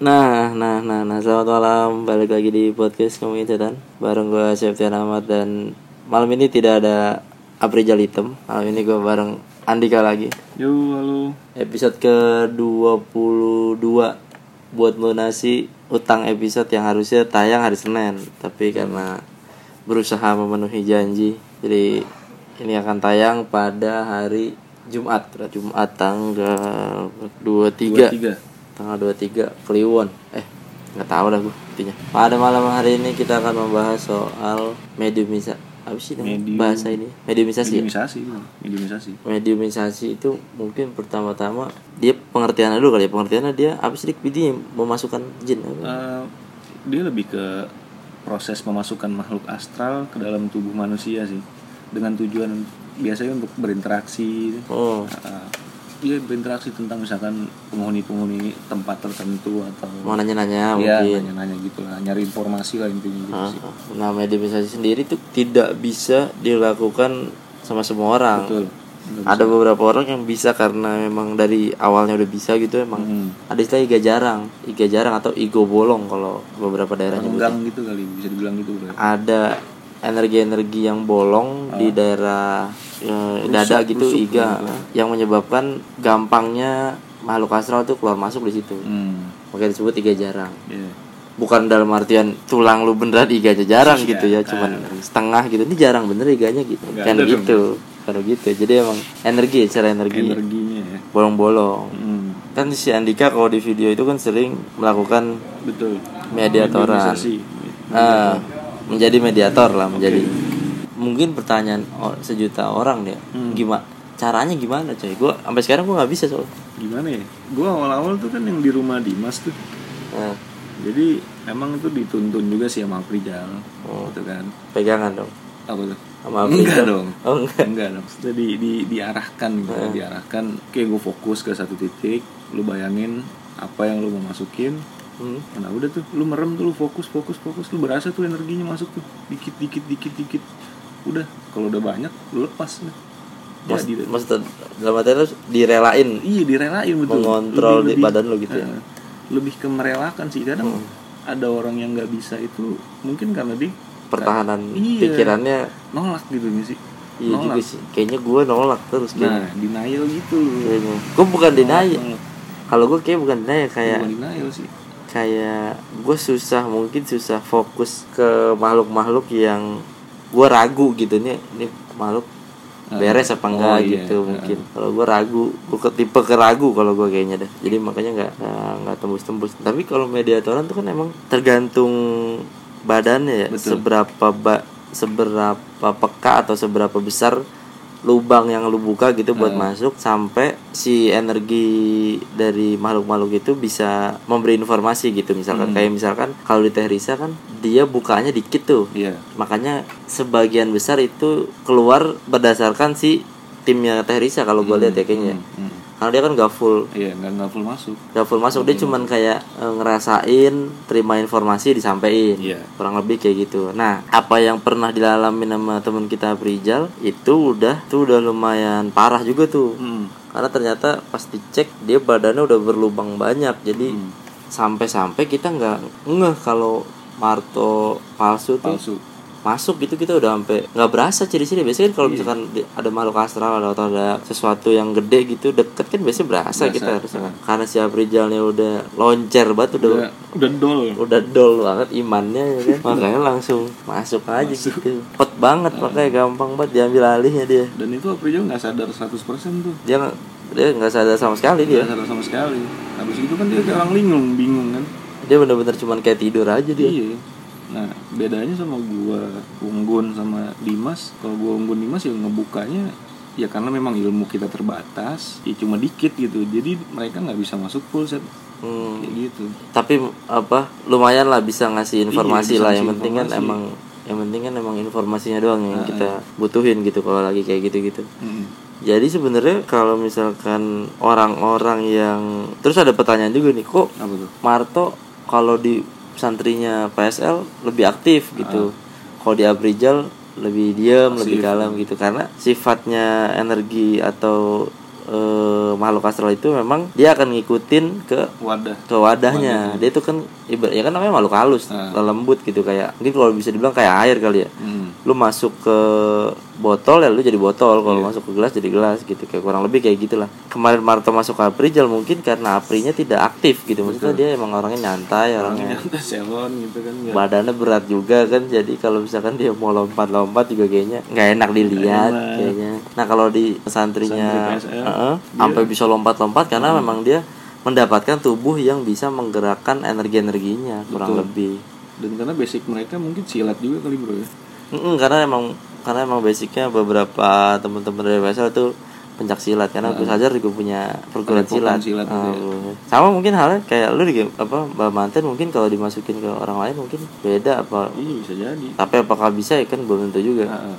Nah, nah, nah, nah, selamat malam. Balik lagi di podcast Ngomongin Setan Bareng gue Septian Ahmad dan malam ini tidak ada Aprijal Hitam Malam ini gue bareng Andika lagi Yo, halo. Episode ke-22 Buat melunasi utang episode yang harusnya tayang hari Senin Tapi karena berusaha memenuhi janji Jadi ini akan tayang pada hari Jumat Jumat tanggal 23 tiga. Tanggal 23 Kliwon. Eh nggak tahu dah gue intinya. Pada malam hari ini kita akan membahas soal mediumisa apa sih Medium- bahasa ini? Mediumisasi ya? Mediumisasi, mediumisasi. mediumisasi itu mungkin pertama-tama dia pengertiannya dulu kali ya. Pengertiannya dia apa sih? Dia memasukkan jin? Eh, dia lebih ke proses memasukkan makhluk astral ke dalam tubuh manusia sih, dengan tujuan biasanya untuk berinteraksi. oh. Eh, dia berinteraksi tentang misalkan penghuni-penghuni tempat tertentu atau mau nanya-nanya ya mungkin. nanya-nanya gitu lah, nyari informasi lah intinya gitu Ah, sih. nah mediumisasi sendiri itu tidak bisa dilakukan sama semua orang. Betul. ada beberapa orang yang bisa karena memang dari awalnya udah bisa gitu emang. Hmm. ada istilah iga jarang iga jarang atau igo bolong kalau beberapa daerah Renggang gitu kali bisa dibilang gitu ada energi-energi yang bolong di daerah eh, dada gitu rusuk iga. yang menyebabkan gampangnya makhluk astral tuh keluar masuk di situ. Hmm. makanya disebut iga jarang. Iya. bukan dalam artian tulang lu beneran iganya jarang Iya, gitu ya cuman setengah gitu. Ini jarang bener iganya gitu. Kan gitu kalau gitu. Jadi emang energi secara energi. Energinya ya. bolong-bolong. Hmm. kan si Andika kalau di video itu kan sering melakukan Betul. mediatoran. Ah, menjadi mediator lah menjadi mungkin pertanyaan sejuta orang deh. Hmm. gimana caranya gimana coy? Gue sampai sekarang gue nggak bisa soal. Gimana ya? Gue awal-awal tuh kan yang di rumah Dimas tuh. Nah, jadi emang itu dituntun juga sih sama Aprijal Oh. gitu kan. Pegangan dong? Apa tuh? Sama enggak dong. Oh enggak. Enggak dong. Maksudnya di, di diarahkan gitu Hmm. diarahkan. Kayak gue fokus ke satu titik. Lu bayangin apa yang lu mau masukin. Hmm. nah udah tuh lu merem tuh lu fokus fokus fokus. Lu berasa tuh energinya masuk tuh. Dikit dikit dikit dikit udah kalau udah banyak lu lepas. Nih Mas, jadi deh. maksud dalam arti lu direlain. Iya direlain betul. Mengontrol di badan lu gitu ya? eh, lebih ke merelakan sih. Kadang Hmm. ada orang yang nggak bisa itu mungkin karena dia pertahanan Iya. pikirannya. Nolak gitu sih iya juga nolak sih. Kayaknya gue nolak terus kayaknya. Nah denial gitu. Kayaknya. Gue bukan denial. Nolak. kalau gue kayak bukan denial kayak bukan denial sih. kayak gue susah mungkin susah fokus ke makhluk-makhluk yang gue ragu gitu nih ini makhluk beres apa Oh, enggak? iya. gitu mungkin. Kalau gue ragu gue ke tipe keragu kalau gue kayaknya deh. Jadi makanya nggak nggak- nggak tembus-tembus. Tapi kalau mediatoran tuh kan emang tergantung badannya ya. Betul. seberapa ba seberapa peka atau seberapa besar lubang yang lu buka gitu buat Hmm. masuk sampai si energi dari makhluk-makhluk itu bisa memberi informasi gitu misalkan Hmm. kayak misalkan kalau di Teh Risa kan dia bukanya dikit tuh iya makanya sebagian besar itu keluar berdasarkan si timnya Teh Risa kalau gue lihat ya kayaknya Hmm, hmm. Karena dia kan gak full. Iya nggak nggak full masuk. Gak full masuk. Dia cuman kayak eh, ngerasain terima informasi disampaikan. Iya. kurang lebih kayak gitu. Nah apa yang pernah dialami sama teman kita Prijal itu udah tuh udah lumayan parah juga tuh. Hmm. karena ternyata pas dicek dia badannya udah berlubang banyak. Jadi Hmm. sampai-sampai kita nggak ngeh kalau Marto palsu tuh. Palsu masuk gitu kita udah sampai nggak berasa ciri-ciri. Biasanya kan kalau Iya. misalkan ada makhluk astral atau ada sesuatu yang gede gitu deket kan biasanya berasa, Berasa, kita harusnya. Kan. nah. karena si Aprijalnya udah loncer banget udah udah udah dol. udah dol banget imannya ya kan? Makanya langsung masuk aja Masuk. gitu. Cepet banget makanya gampang banget diambil alihnya dia. Dan itu Aprijal nggak sadar 100% tuh. Dia dia nggak sadar sama sekali dia. Nggak sadar sama sekali. Habis itu kan dia orang linglung bingung kan. Dia bener-bener cuman kayak tidur aja dia. Iya nah bedanya sama gua Unggun sama Dimas kalau gua Unggun Dimas ya ngebukanya ya karena memang ilmu kita terbatas ya cuma dikit gitu. Jadi mereka nggak bisa masuk full set. Hmm. kayak gitu. Tapi apa lumayan lah bisa ngasih informasi Iya, bisa lah. yang penting kan emang yang penting kan emang informasinya doang yang Ah, kita butuhin gitu kalau lagi kayak gitu-gitu. Mm. jadi sebenarnya kalau misalkan orang-orang yang terus ada pertanyaan juga nih kok Marto kalau di santrinya PSL lebih aktif gitu. Kalau di Abrijal lebih diam lebih kalem gitu. Karena sifatnya energi atau eh, makhluk astral itu memang dia akan ngikutin ke wadah. ke wadahnya. Dia itu kan ibarat ya kan namanya makhluk halus Ah. lembut gitu kayak mungkin kalau bisa dibilang kayak air kali ya. Hmm. lu masuk ke botol ya lu jadi botol kalau masuk ke gelas jadi gelas gitu kayak kurang lebih kayak gitulah kemarin Marto masuk ke Aprijal mungkin karena Aprinya tidak aktif gitu maksudnya dia emang orangnya nyantai orangnya ternyata selon gitu kan ya. badannya berat juga kan jadi kalau misalkan dia mau lompat-lompat juga kayaknya nggak enak dilihat kayaknya. Nah kalau di santrinya Santri PSL, heeh, sampai bisa lompat-lompat karena memang dia mendapatkan tubuh yang bisa menggerakkan energi-energinya kurang Betul. lebih dan karena basic mereka mungkin silat juga kali bro ya Mm-mm, karena emang karena emang basicnya beberapa teman-teman dari PSL itu pencak silat karena Gus Hajar juga punya perguruan silat, silat gitu Ah, ya. bener. sama mungkin halnya kayak lu di apa Mbak Manten mungkin kalau dimasukin ke orang lain mungkin beda apa iya bisa jadi tapi apakah bisa ya kan belum tentu juga Heeh.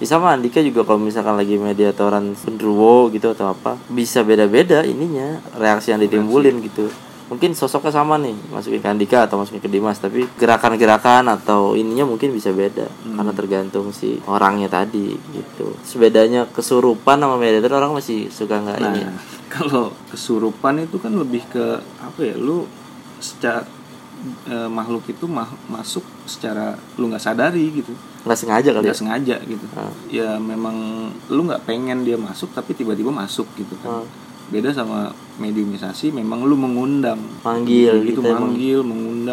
Ya sama Andika juga kalau misalkan lagi mediatoran genderuwo gitu atau apa bisa beda-beda ininya reaksi yang ditimbulin gitu. Mungkin sosoknya sama nih masukin ke Andika atau masukin ke Dimas tapi gerakan-gerakan atau ininya mungkin bisa beda karena tergantung si orangnya tadi gitu. Terus bedanya kesurupan sama mediator orang masih suka nggak ini? Nah, kalau kesurupan itu kan lebih ke apa ya? Lu secara eh, makhluk itu ma- masuk secara lu nggak sadari gitu, nggak sengaja kali ya nggak sengaja gitu. Ah. Ya memang lu nggak pengen dia masuk tapi tiba-tiba masuk gitu kan. Ah. Beda sama mediumisasi, memang lu mengundang, manggil gitu, gitu manggil, mengundang,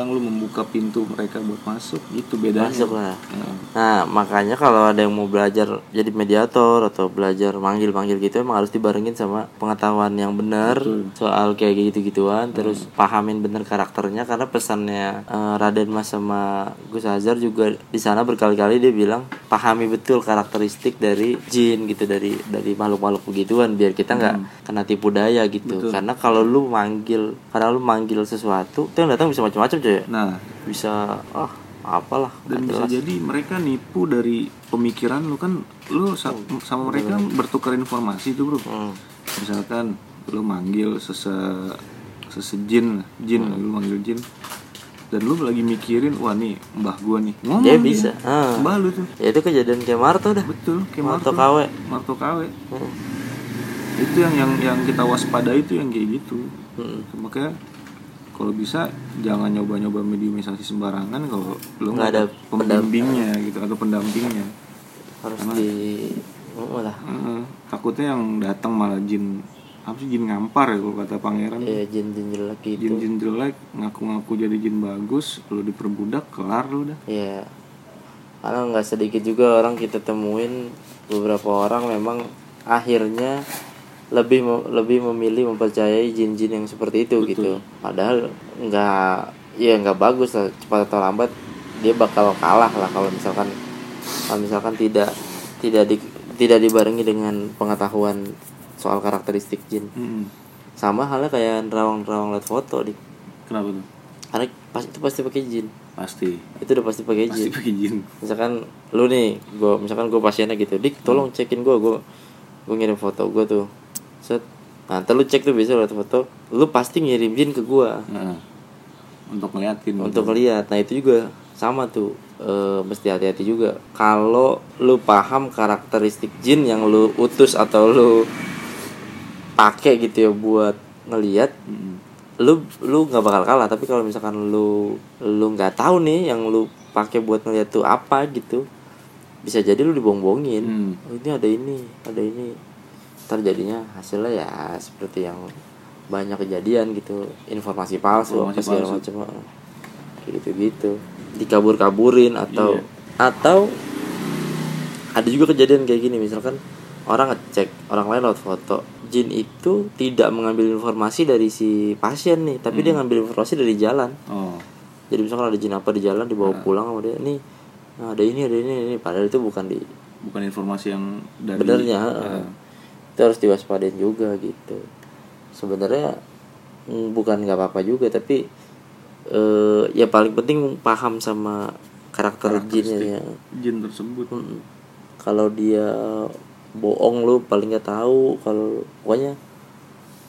lu membuka pintu mereka buat masuk, gitu bedanya. masuk lah Heeh. Nah, makanya kalau ada yang mau belajar jadi mediator atau belajar manggil-manggil gitu emang harus dibarengin sama pengetahuan yang benar soal kayak gitu-gituan, terus pahamin bener karakternya karena pesannya eh, Raden Mas sama Gus Azhar juga di sana berkali-kali dia bilang pahami betul karakteristik dari jin gitu dari dari makhluk-makhluk begituan biar kita nggak kena tipu daya gitu. Betul. Karena kalau lu manggil, karena lu manggil sesuatu, itu yang datang bisa macam-macam coy. Nah, Bisa ah apalah dan bisa jelas. jadi mereka nipu dari pemikiran lu kan lu sa- sama mereka bertukar informasi tuh bro Hmm. misalkan lu manggil sese sesejin jin lu manggil jin dan lu lagi mikirin wah nih mbah gua nih ngomong Dia bisa. Ah. mbah lu tuh Ya itu kejadian kayak Marto dah. betul kayak Marto Marto KW. Marto KW Hmm. itu yang yang yang kita waspada itu yang kayak gitu Hmm. makanya kalau bisa jangan nyoba-nyoba mediumisasi sembarangan kalau lu Nggak ada nggak pembimbingnya gitu atau pendampingnya Harus di oh, lah. Heeh. takutnya yang datang malah jin apa sih jin ngampar ya kalau kata pangeran Ya jin-jin jelek gitu. jin-jin jelek ngaku-ngaku jadi jin bagus lu diperbudak kelar lu dah Iya. Karena nggak sedikit juga orang kita temuin beberapa orang memang akhirnya lebih lebih memilih mempercayai jin-jin yang seperti itu gitu. Padahal nggak ya nggak bagus lah cepat atau lambat dia bakal kalah lah kalau misalkan kalau misalkan tidak tidak di, tidak dibarengi dengan pengetahuan soal karakteristik jin. Sama halnya kayak nerawang-nerawang lihat foto di kenapa tuh karena pas itu pasti pakai jin. pasti Itu udah pasti pakai pasti jin. pakai jin misalkan lu nih gue misalkan gue pasiennya gitu dik tolong cekin gue gue gue ngirim foto gue tuh set. Nah lu cek tuh bisa lihat foto. Lu pasti ngirim jin ke gue Heeh. untuk ngeliatin untuk ngeliat. Nah itu juga sama tuh. E, mesti hati-hati juga. Kalau lu paham karakteristik jin yang lu utus atau lu pakai gitu ya buat ngeliat Mm-mm. lu lu nggak bakal kalah. Tapi kalau misalkan lu lu nggak tahu nih yang lu pakai buat ngeliat tuh apa gitu bisa jadi lu dibohong-bohongin. Hmm. oh, ini ada ini ada ini ntar jadinya hasilnya ya seperti yang banyak kejadian gitu. Informasi palsu apa Informasi segala palsu. macam gitu gitu dikabur-kaburin atau Iya. atau ada juga kejadian kayak gini misalkan orang ngecek orang lain lewat foto jin itu tidak mengambil informasi dari si pasien nih tapi dia ngambil informasi dari jalan. Oh. Jadi misalkan ada jin apa di jalan dibawa pulang sama dia nih nah, ada ini ada ini ada ini. Padahal itu bukan di bukan informasi yang dari benernya Eh, heeh. Itu harus diwaspadain juga gitu sebenarnya mm, bukan nggak apa-apa juga tapi eh, ya paling penting paham sama karakter jinnya ya jin tersebut Mm. kalau dia bohong lu paling nggak tahu kalau pokoknya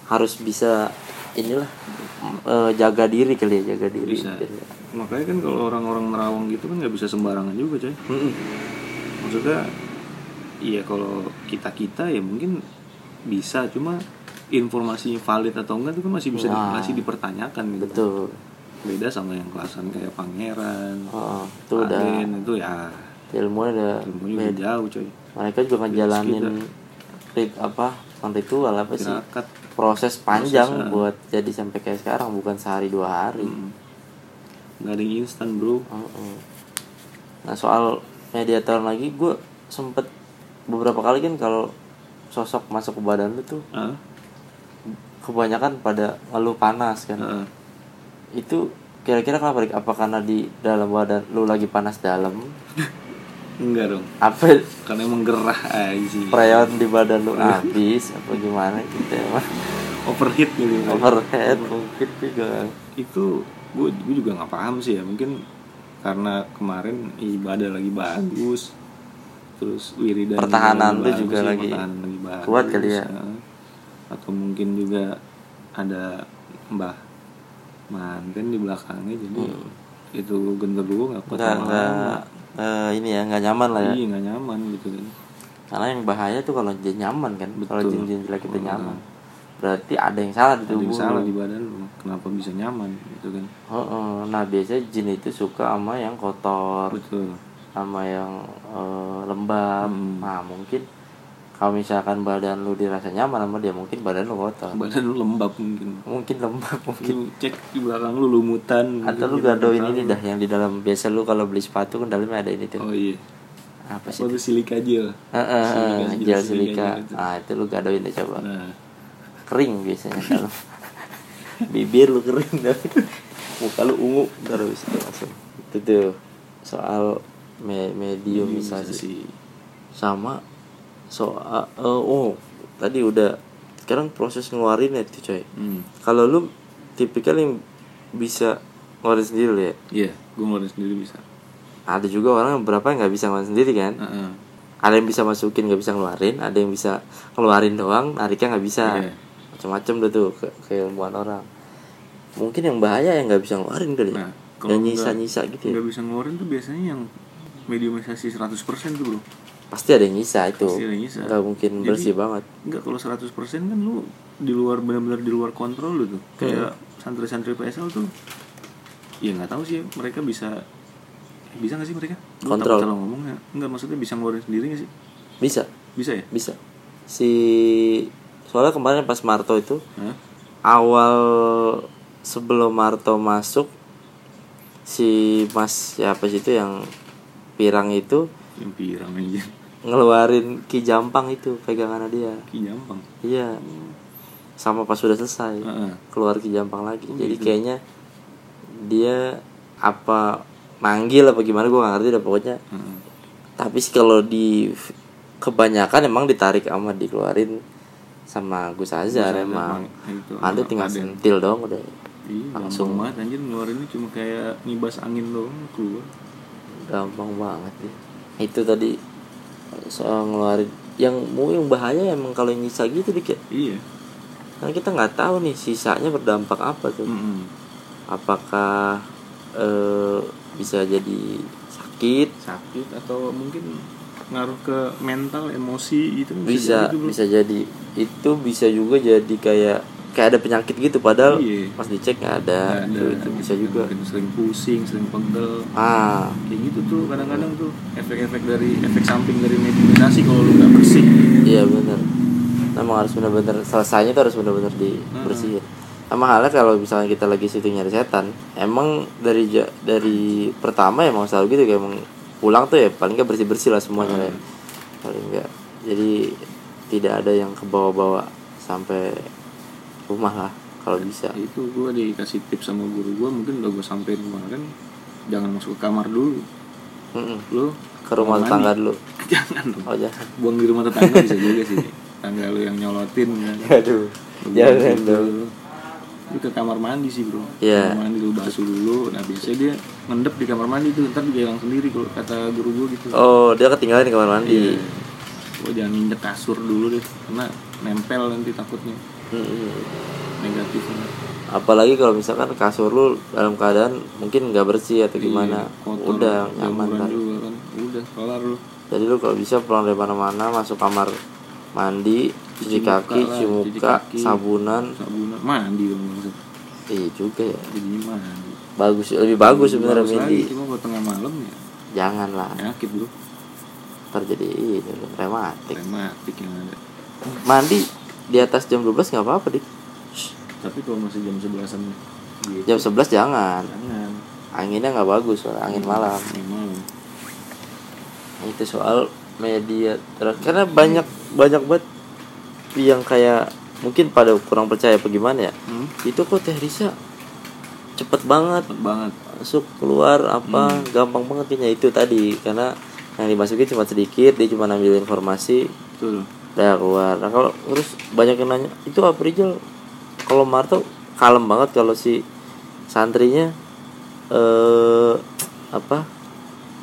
harus bisa inilah eh, jaga diri kali ya jaga diri Bisa. Makanya kan kalau orang-orang nerawang gitu kan nggak bisa sembarangan juga coy Mm-mm. maksudnya iya kalau kita kita ya mungkin bisa cuma informasinya valid atau enggak itu kan masih bisa Nah. masih dipertanyakan gitu. Betul. Beda sama yang kelasan kayak pangeran oh, itu udah itu ya. Ilmunya udah ilmunya udah jauh coy. Mereka juga ngejalanin rit apa bukan ritual apa sih? Proses panjang Proses, ah. buat jadi sampai kayak sekarang bukan sehari dua hari. Mm. nggak ada yang instan bro. Nah soal mediator lagi gue sempet beberapa kali kan kalau sosok masuk ke badan lu tuh ah kebanyakan pada ngeluh panas kan. Heeh. itu kira-kira kenapa Rik? apa karena di dalam badan lu lagi panas dalam? Enggak dong. Apa? Karena emang gerah aja sih freon di badan lu habis apa gimana gitu emang overheat gitu ya. overhead mungkin juga. Itu gue gue juga nggak paham sih ya. Mungkin karena kemarin ibadah lagi bagus terus wiridan Pertahanan lu bagus, juga lagi pertahanan lagi bagus, kuat kali ya. atau mungkin juga ada mbah manten di belakangnya jadi itu genderuwo nggak kuat Hmm. nggak eh, ini ya nggak nyaman lah ya iya nggak nyaman gitu kan karena yang bahaya tuh kalau jin nyaman kan kalau Betul. jin-jin jelek itu Hmm. nyaman berarti ada yang salah di ada yang tubuh salah di badan lu kenapa bisa nyaman gitu kan Heeh. nah biasanya jin itu suka sama yang kotor betul sama yang eh, lembab. Hmm. nah mungkin kalau misalkan badan lu dirasa nyaman sama dia mungkin badan lu kotor. Badan lu lembab mungkin. Mungkin lembab mungkin. Lu cek di belakang lu lumutan atau lu gadoin ini dah yang di dalam biasa lu kalau beli sepatu kan dalamnya ada ini tuh. Oh iya. Apa sih tuh silika gel Heeh, Silika, gel silika silika. gitu. nah itu lu gadoin deh coba. Nah. Kering biasanya kalau bibir lu kering. Dah muka lu ungu terus itu langsung. Itu tuh soal me mediumisasi sih. Sama soal eh, oh tadi udah sekarang proses ngeluarin ya tuh coy. Hmm. kalau lu tipikal yang bisa ngeluarin sendiri ya? Iya gue ngeluarin sendiri bisa. Ada juga orang yang berapa yang nggak bisa ngeluarin sendiri kan? Heeh. ada yang bisa masukin nggak bisa ngeluarin ada yang bisa ngeluarin doang nariknya nggak bisa. Iya. macam-macam deh tuh ke keilmuan orang. Mungkin yang bahaya yang nggak bisa ngeluarin kali nah ya kalau yang nyisa-nyisa gitu ya. nggak bisa ngeluarin tuh biasanya yang mediumisasi 100% tuh bro pasti ada yang nyisa itu Pasti ada yang nyisa. nggak mungkin Jadi- bersih banget Enggak kalau 100% kan lu di luar benar-benar di luar kontrol lu tuh. Kayak Hmm. santri-santri PSL tuh ya nggak tahu sih mereka bisa bisa nggak sih mereka? Gua Kontrol. salah ngomongnya. Enggak maksudnya bisa ngeluarin sendiri nggak sih? bisa Bisa ya? bisa si soalnya kemarin pas Marto itu Hah? awal sebelum Marto masuk si Mas siapa sih itu yang pirang itu Yang pirang aja. ngeluarin ki jampang itu pegangan dia Ki gampang. iya sama pas sudah selesai Heeh. keluar ki jampang lagi Oh, jadi gitu. kayaknya dia apa manggil apa gimana gue gak ngerti dah pokoknya Heeh. tapi sih kalau di kebanyakan emang ditarik sama dikeluarin sama Gus Azhar emang itu, ada tinggal Aden. sentil dong udah Iya, Langsung. langsung banget anjir ngeluarinnya cuma kayak ngibas angin doang keluar. Gampang banget ya itu tadi soal ngeluarin yang mau yang bahaya emang kalau yang nyisa gitu dikit Iya. karena kita nggak tahu nih sisanya berdampak apa tuh Mm-mm. apakah eh, bisa jadi sakit Sakit atau mungkin ngaruh ke mental, emosi itu bisa jadi tuh, bro. bisa jadi itu bisa juga jadi kayak kayak ada penyakit gitu padahal Iya. pas dicek nggak ada, Nggak Itu, itu bisa juga. Sering pusing, sering pegel. ah. Kayak gitu tuh kadang-kadang tuh efek-efek dari efek samping dari mediumisasi kalau lu nggak bersih. iya benar memang harus benar-benar selesainya tuh harus benar-benar dibersihin. Sama halnya kalau misalnya kita lagi syuting nyari setan emang dari dari pertama emang selalu gitu kayak emang pulang tuh ya paling nggak bersih bersih lah semuanya lah ya. paling nggak. Jadi tidak ada yang ke bawah-bawah sampai rumah lah kalau bisa Itu gue dikasih tips sama guru gue mungkin udah gue sampein kemarin jangan masuk ke kamar dulu. Mm-mm. Lu ke rumah tetangga dulu jangan dong. oh jangan Buang di rumah tetangga bisa juga sih. Tangga lu yang nyolotin kan. aduh Lu jangan dong Lu ke kamar mandi sih bro Iya. Kamar mandi lu basuh dulu Nah biasanya dia ngendep di kamar mandi tuh Ntar dia hilang sendiri kalau kata guru gue gitu oh dia ketinggalan di kamar mandi Iya. Gue jangan injek kasur dulu deh Karena nempel nanti takutnya Mm-mm. Negatifnya apalagi kalau misalkan kasur lu dalam keadaan mungkin nggak bersih atau gimana Iya, kotor, udah nyaman kan? juga kan. Udah kelar lu. Jadi lu kalau bisa pulang dari mana-mana masuk kamar mandi cuci kaki cuci muka kaki. sabunan. Sabunan mandi dong maksud iya juga ya. Jadi mandi. Bagus lebih bagus sebenarnya mandi. cuma kalau tengah malam ya. Jangan lah. Penyakit bro ntar jadi ini rematik. Rematik yang ada. Mandi di atas jam 12 nggak apa-apa dik. Tapi kalau masih jam sebelasan gitu. Jam 11 jangan. Jangan. Anginnya nggak bagus angin malam. Angin malam. Itu soal media ter- karena banyak banyak banget yang kayak mungkin pada kurang percaya apa gimana ya. Hmm? itu kok teh Risa cepet banget cepet banget. masuk keluar apa gampang banget kayaknya itu tadi. Karena yang dimasukin cuma sedikit dia cuma ambil informasi. Betul udah keluar. Nah kalau terus banyak yang nanya itu apa Rijal? Kalau Marto kalem banget kalau si santrinya eh apa?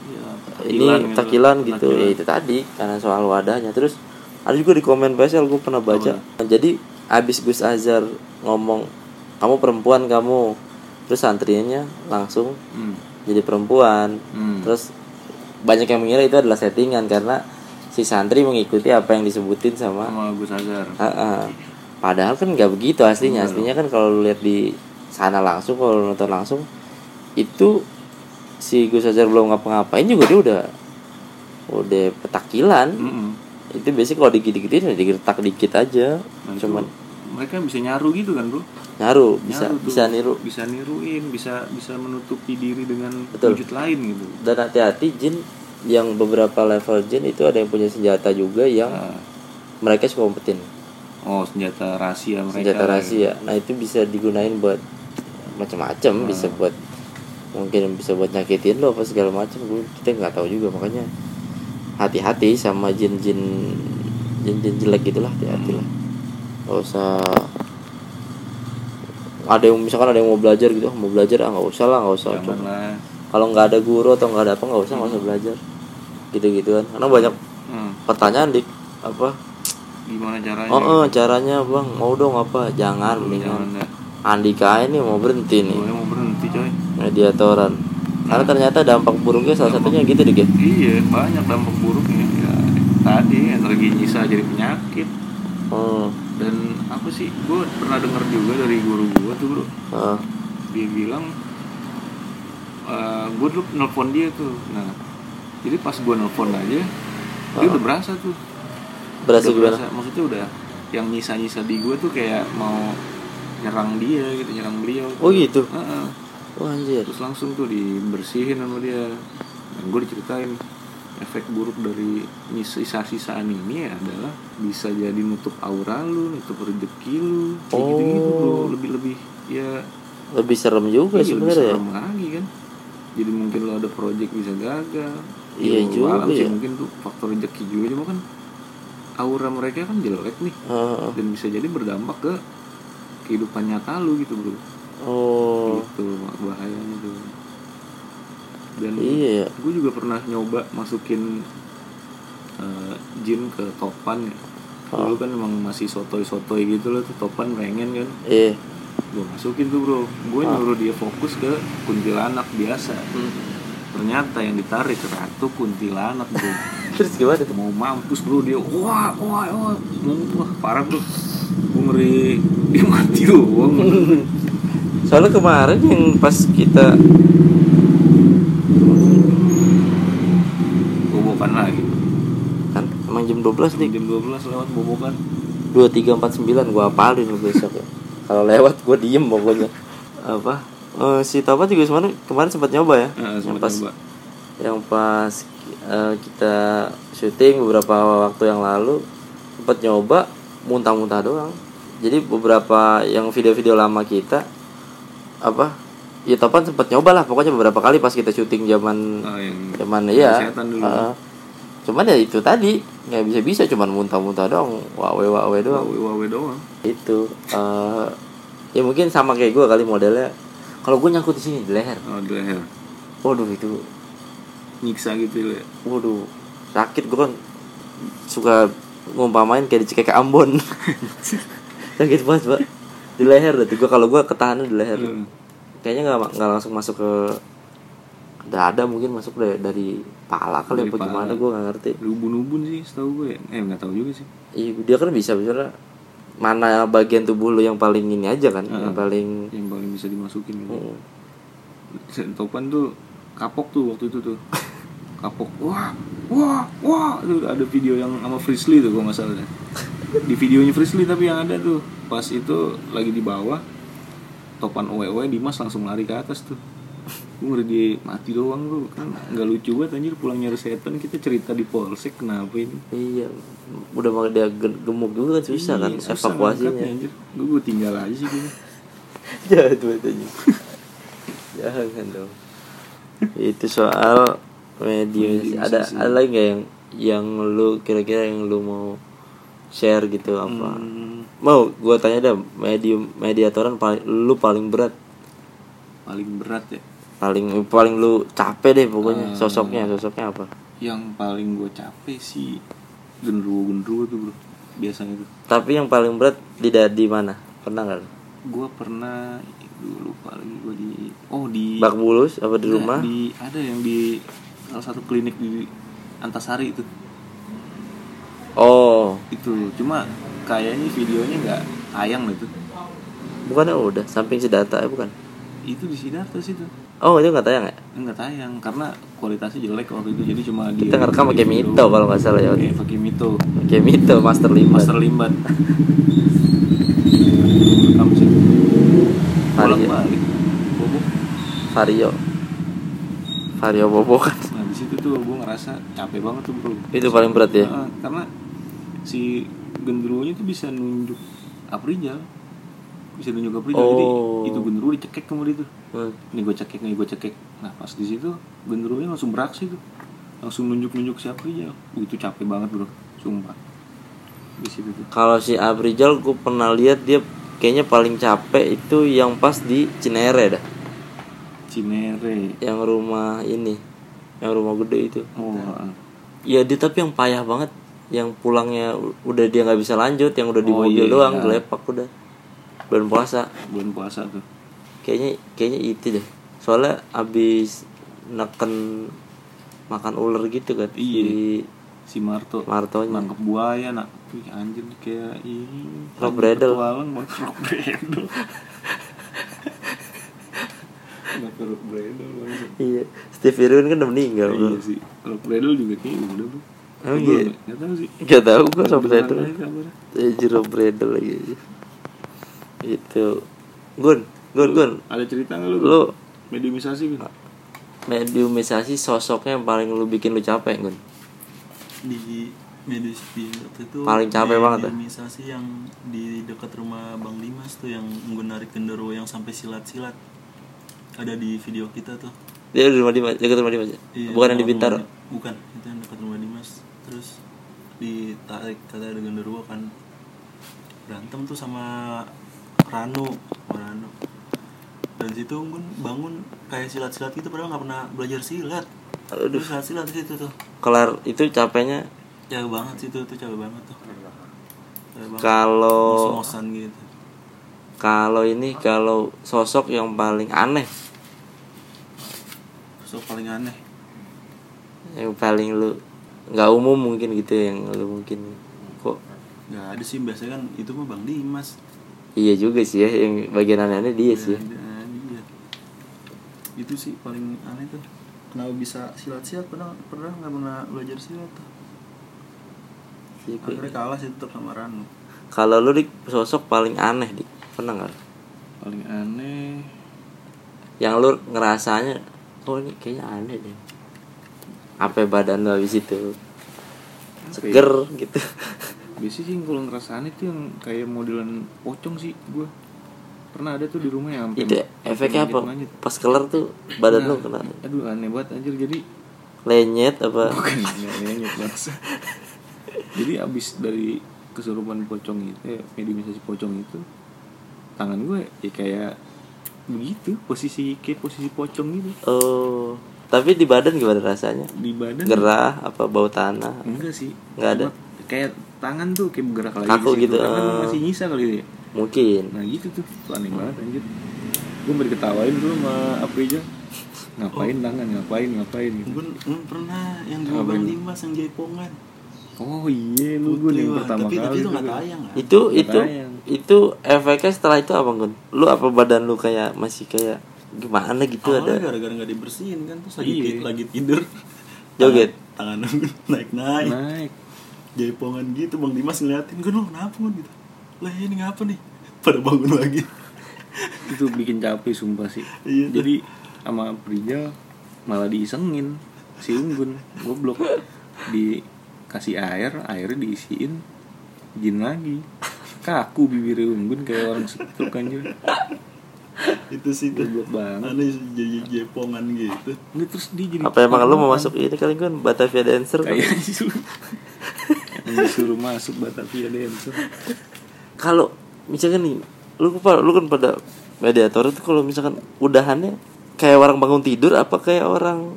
Ya, ini takilan gitu ya itu tadi karena soal wadahnya. Terus ada juga di komen PSL gue pernah baca. Jadi abis Gus Azhar ngomong kamu perempuan kamu. Terus santrinya langsung hmm. jadi perempuan. Hmm. terus banyak yang mengira itu adalah settingan karena si santri mengikuti apa yang disebutin sama sama Gus Azhar Ah, ah. padahal kan nggak begitu aslinya aslinya kan kalau lu lihat di sana langsung kalau nonton langsung itu si Gus Azhar belum ngapa-ngapain juga dia udah udah petakilan Mm-mm. itu biasanya kalau dikit-dikitin ya digertak dikit aja Nah, cuman mereka bisa nyaru gitu kan bro nyaru bisa Nyaru tuh. bisa niru bisa niruin bisa bisa menutupi diri dengan Betul. wujud lain gitu dan hati-hati jin yang beberapa level jin itu ada yang punya senjata juga yang Nah, mereka suka umpetin. Oh senjata rahasia mereka senjata rahasia. Nah itu bisa digunain buat macam-macam Hmm. bisa buat mungkin bisa buat nyakitin lo apa segala macam. Kita nggak tahu juga makanya hati-hati sama jin-jin jin-jin jelek gitulah hati-hati lah. Nggak usah. Ada yang misalkan ada yang mau belajar gitu "Ah, mau belajar ah nggak usah lah nggak usah lah. Kalau nggak ada guru atau nggak ada apa nggak usah nggak usah belajar gitu gituan karena banyak hmm. pertanyaan dik apa? Gimana caranya? Oh eh, caranya bang. Mau dong apa? Jangan mendingan. dah Andika ini mau berhenti nih. Gue mau berhenti coy. Mediatoran. Karena ternyata dampak buruknya salah satunya gitu deh Ge. iya banyak dampak buruknya. Ya tadi energi nyisa jadi penyakit. Oh dan apa sih? Gue pernah dengar juga dari guru gue tuh bro. Ah, dia bilang gue dulu nelfon dia tuh. Nah jadi pas gue nelfon aja dia udah berasa tuh. Berasa udah gimana? berasa. Maksudnya udah yang nyisa-nyisa di gue tuh kayak mau nyerang dia gitu nyerang beliau. Oh gitu? Heeh. oh anjir. Terus langsung tuh dibersihin sama dia. Dan gue diceritain efek buruk dari sisa-sisaan ini adalah bisa jadi nutup aura lu nutup rezeki lu kayak Oh. gitu gitu bro lebih lebih ya. Lebih serem juga iya, lebih sebenarnya ya? serem lagi kan. Jadi mungkin lo ada project bisa gagal Iya Ya, juga alam sih ya. mungkin tuh faktor rezeki juga cuma kan aura mereka kan jelek nih. Ah, dan bisa jadi berdampak ke kehidupan nyata lu gitu bro. Oh. Gitu bahayanya tuh. Dan iya ya. gue juga pernah nyoba masukin eh, jin ke topan ya. Oh. dulu kan emang masih sotoy-sotoy gitu loh tuh topan pengen kan. Iya. Gue masukin tuh bro. Gue Ah. nyuruh dia fokus ke kuntilanak biasa. Hmm. Ternyata yang ditarik ratu kuntilanak bro. Terus gimana tuh? Mau mampus bro dia wah wah wah wah parah bro. Gue ngeri dia mati doang. Soalnya kemarin yang pas kita bobokan lagi. Kan emang jam 12 nih jam 12 lewat bobokan. dua tiga empat sembilan gua apalin besok ya. Kalau lewat gua diem pokoknya. Apa Eh, si Topat juga kemarin kemarin sempat nyoba ya? Nah, yang pas nyoba. yang pas eh, kita syuting beberapa waktu yang lalu sempat nyoba muntah-muntah doang. Jadi beberapa yang video-video lama kita apa ya Topan sempat nyoba lah pokoknya beberapa kali pas kita syuting zaman yang zaman. Heeh. cuman ya itu tadi nggak bisa bisa cuman muntah-muntah doang wawe wawe doang. Wawe wawe doang. Itu eh ya mungkin sama kayak gue kali modelnya kalau gue nyangkut di sini di leher. Oh di leher. Waduh itu nyiksa gitu ya? waduh sakit. Gue kan suka ngumpamain kayak di Cikeke Ambon. Sakit banget pak. Di leher tuh. Gue kalau gue ketahanan di leher. Hmm. kayaknya nggak nggak langsung masuk ke ada ada mungkin masuk dari, dari pala kali Dari apa gimana gue nggak ngerti. Ubun-ubun sih setahu gue ya. eh nggak tahu juga sih. Iya dia kan bisa misalnya mana bagian tubuh lu yang paling ini aja kan Heeh. yang paling yang paling bisa dimasukin gitu. Sen Topan tuh kapok tuh waktu itu tuh kapok wah wah wah itu ada video yang sama Frisley tuh kalau nggak salah deh. di videonya Frisley tapi yang ada tuh pas itu lagi di bawah Topan owe owe Dimas langsung lari ke atas tuh gue ngeri dia mati doang tuh kan nggak lucu banget anjir pulang nyari setan kita cerita di polsek kenapa ini? Iya udah mau dia gemuk juga kan susah kan Iya, susah evakuasinya. anjir. Gue gue tinggal aja sih gitu jahat banget aja jangan dong. Itu soal Medium ada sih. ada lagi nggak yang yang lu kira-kira yang lu mau share gitu apa? Hmm, mau gua tanya dah medium mediatoran paling lu paling berat. Paling berat ya paling paling lu capek deh pokoknya Hmm. sosoknya sosoknya apa? yang paling gue capek sih genderuwo genderuwo tuh bro biasanya tuh. Tapi yang paling berat di di mana? Pernah nggak? Gue pernah dulu lupa lagi gue di oh di bak bulus apa di Enggak, rumah? di ada yang di salah satu klinik di Antasari itu. Oh. Itu cuma kayaknya videonya nggak tayang itu bukannya udah samping sedata ya bukan itu di Sidarta sih tuh oh itu nggak tayang ya? Nggak tayang karena kualitasnya jelek waktu itu jadi cuma kita ngerekam pakai mito kalau nggak salah ya Iya, pakai mito. Pakai mito master lima Master Limbat. Rekam sih? Vario balik Bobo. Vario Vario Bobo. Kan nah di situ tuh gue ngerasa capek banget tuh bro. Itu paling berat ya? Karena si genderuwonya tuh bisa nunjuk Aprijal bisa nunjuk jadi Oh. itu genderuwo dicekek tuh Hmm. ini gue cekek nih gue cekek. Nah pas di situ genderuwonya langsung beraksi tuh. Langsung nunjuk nunjuk si Aprijal itu capek banget bro. Sumpah. Di situ tuh. Kalau si Aprijal gue pernah lihat dia kayaknya paling capek itu yang pas di Cinere dah. Cinere. Yang rumah ini yang rumah gede itu. Oh ya dia tapi yang payah banget. Yang pulangnya udah dia nggak bisa lanjut yang udah di Oh, mobil iya. doang gelepak udah bulan puasa. Bulan puasa tuh. Kayaknya kayaknya itu deh. Soalnya abis neken makan ular gitu kan Iya. di si Marto. Martonya. Nangkep buaya nak. Wih, anjir kayak ini. Rock banget rock bredel. Rock bredel iya. Steve Irwin kan udah meninggal bro. iya sih. Rock bredel juga kayak udah bro. Oh, Gua iya. nggak tahu sih Gak tau gue aja kabarnya. Eh, Jero Bredel lagi Itu Gun Gun Gun. ada cerita nggak lu Lu. Mediumisasi kan mediumisasi sosoknya yang paling lu bikin lu capek Gun? Di medis di waktu itu Paling capek banget, ya? organisasi yang di dekat rumah Bang Dimas tuh yang menggunakan genderuwo yang sampai silat-silat. Ada di video kita tuh. Dia di rumah Dimas Dekat rumah Dimas ya? Iya, Bukan yang di Bintaro bukan itu yang dekat rumah Dimas. Terus ditarik kata ada genderuwo kan. Berantem tuh sama Rano Rano dan situ gun bangun kayak silat-silat gitu padahal nggak pernah belajar silat. Aduh. Terus silat-silat situ tuh. Kelar itu capeknya? Capek banget situ tuh capek banget tuh. Kalau gitu. Kalau ini Kalau sosok yang paling aneh? So paling aneh. Yang paling lu nggak umum mungkin gitu yang lu mungkin. Kok? Nggak ada sih biasanya kan itu mah bang Dimas iya juga sih ya yang bagian aneh-aneh dia sih ya. Iya. itu sih paling aneh tuh kenapa bisa silat-silat padahal pernah nggak pernah belajar silat gua- akhirnya kalah sih tetap sama Rano Kalau lu di sosok paling aneh di pernah nggak? paling aneh Yang lu ngerasanya oh ini kayaknya aneh deh. Apa badan lu habis itu ya? seger gitu. biasanya sih kalau ngerasa aneh tuh yang kayak modelan pocong sih gue pernah ada tuh di rumah yang itu efeknya apa? manjit-manjit. Pas kelar tuh badan lu Nah, kena aduh aneh banget anjir jadi lenyet apa? bukan nyanyi bangsa jadi abis dari kesurupan pocong itu ya, mediumisasi pocong itu tangan gue ya kayak begitu posisi kayak posisi pocong gitu Oh, tapi di badan gimana rasanya? di badan Gerah apa bau tanah? enggak sih Nggak ada? Kayak tangan tuh kayak bergerak lagi Kaku gitu, eh. masih nyisa kali ya Mungkin. nah gitu tuh Tuh aneh banget anjir gue mau diketawain dulu sama Aprija ngapain tangan ngapain ngapain gitu. gue gue pernah yang di Bang Dimas yang jaipongan oh iya lu gue yang pertama tapi, kali tapi itu gua. tayang kan itu Nggak itu tayang. itu efeknya setelah itu apa Gun? Lu apa badan lu kayak masih kayak gimana gitu Awalnya ada gara-gara nggak dibersihin kan terus lagi, Iya. lagi tidur Joget. tangan tangan naik naik naik jaipongan gitu bang Dimas ngeliatin gue lu kenapa gue gitu. Lah ini ngapa nih? Pada bangun lagi. Itu bikin capek sumpah sih. Iya. jadi sama Prijal malah diisengin si Unggun goblok. Dikasih air airnya diisiin jin lagi. Kaku bibir Unggun kayak orang setruk anjir. Itu sih tuh goblok banget. Aneh jadi jaipongan gitu. Nggak, terus dia jadi apa emang lu mau masuk ini kali Gun? Batavia Dancer kan? Disuruh masuk Batavia Dancer kalau misalkan nih lu lu kan pada mediator itu kalau misalkan udahannya kayak orang bangun tidur apa kayak orang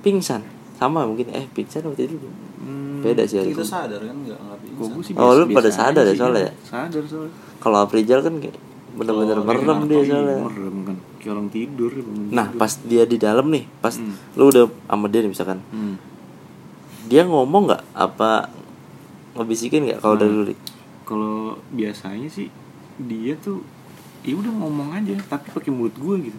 pingsan? Sama mungkin eh pingsan atau tidur hmm, beda sih kita sadar kan? Nggak nggak kok pingsan gua sih Oh, lu pada sadar ya soalnya ya? sadar soalnya. Kalau Aprijal kan kayak bener-bener Oh, merem dia soalnya. Merem kan? Kayak orang tidur nah tidur. pas dia di dalam nih pas Hmm. lu udah sama dia nih misalkan. Hmm. Dia ngomong nggak apa ngebisikin nggak kalau dari Hmm. kalau biasanya sih dia tuh ya udah ngomong aja tapi pakai mulut gue gitu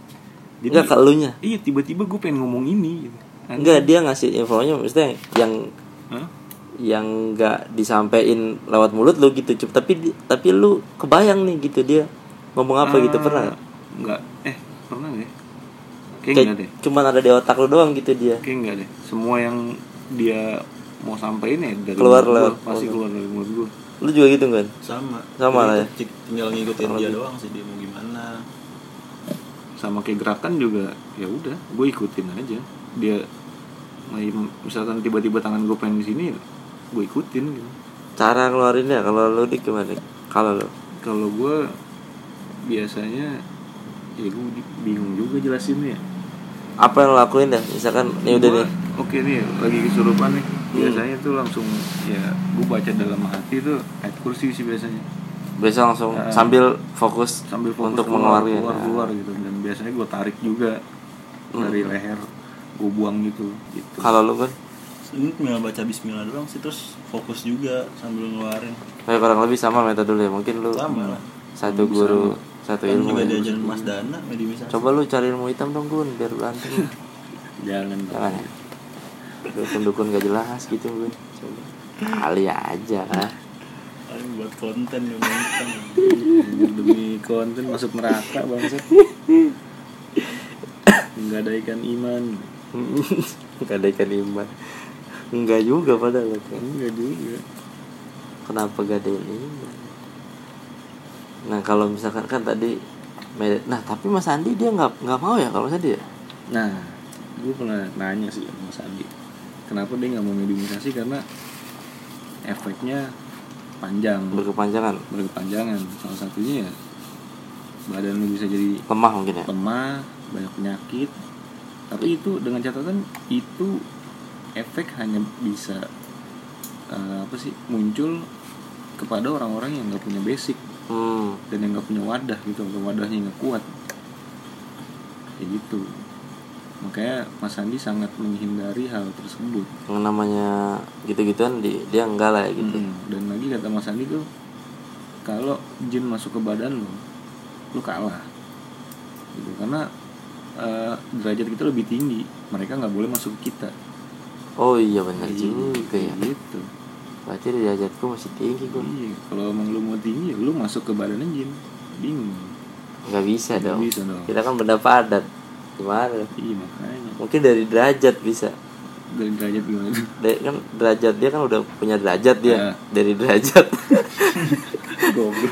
Enggak ke elunya iya tiba-tiba gue pengen ngomong ini gitu Aneh. dia ngasih infonya maksudnya yang Hah? yang nggak disampaikan lewat mulut lu gitu Cup. tapi tapi lu kebayang nih gitu dia ngomong apa gitu Ah, pernah nggak? nggak eh pernah nggak ya kayak kayak deh cuman ada di otak lu doang gitu dia kayak enggak deh semua yang dia mau sampein ya dari Keluar lewat pasti keluar dari mulut gue lu juga gitu kan sama. Sama lah ya. tinggal ngikutin dia lebih. doang sih dia mau gimana. Sama kayak gerakan juga ya udah gue ikutin aja. Dia main- misalkan tiba-tiba tangan gue pengen di sini gue ikutin gitu. Cara ngeluarinnya kalau lu dik gimana kalau lu? Kalau gue biasanya ya gue bingung juga jelasinnya. Apa yang lu lakuin dah misalkan nih udah Gua, nih oke nih lagi kesurupan nih. Biasanya tuh langsung ya gue baca dalam hati tuh ayat kursi sih biasanya. Biasa langsung Ah. sambil fokus sambil fokus untuk keluar, mengeluarkan keluar, Nah, keluar gitu. Dan biasanya gue tarik juga dari Hmm. leher gue buang gitu gitu. Kalau lu kan ini tinggal baca Bismillah doang sih terus fokus juga sambil ngeluarin. Kayak kurang lebih sama metode lu ya mungkin lu sama lah. satu guru satu kan ilmu juga ya. diajarin Mas Dana coba lu cari ilmu hitam dong gun biar berantem jangan jangan ya dukun-dukun gak jelas gitu coba kali aja paling buat konten yang nonton. Demi konten masuk neraka bangsat. Nggak ada ikan iman. Gak ada ikan iman. Enggak juga padahal. Kan enggak juga. Kenapa gak ada iman? Nah kalau misalkan kan tadi nah tapi Mas Andi dia nggak nggak mau ya kalau Mas Andi ya? Nah gue pernah nanya sih sama Mas Andi kenapa dia nggak mau mediumisasi karena efeknya panjang. Berkepanjangan? Berkepanjangan. Salah satunya ya badan lu bisa jadi lemah mungkin ya? lemah banyak penyakit. Tapi itu dengan catatan itu efek hanya bisa eh, apa sih muncul kepada orang-orang yang nggak punya basic. Hmm. dan yang nggak punya wadah gitu atau wadahnya nggak kuat. Kayak gitu makanya Mas Andi sangat menghindari hal tersebut. Yang namanya gitu-gituan di dia enggak lah ya gitu. Mm, dan lagi kata Mas Andi tuh kalau jin masuk ke badan lo lo kalah. Gitu karena eh, derajat kita lebih tinggi mereka nggak boleh masuk ke kita. Oh iya benar Iya, juga ya. gitu. Berarti derajatku masih tinggi gun. Iya kalau emang lu mau tinggi lu masuk ke badan jin. Bingung. Nggak bisa dong. bisa dong. kita kan benda padat gimana? Iya makanya. Mungkin dari derajat bisa. Dari derajat gimana? Dari kan derajat dia kan udah punya derajat dia. Ya. dari derajat.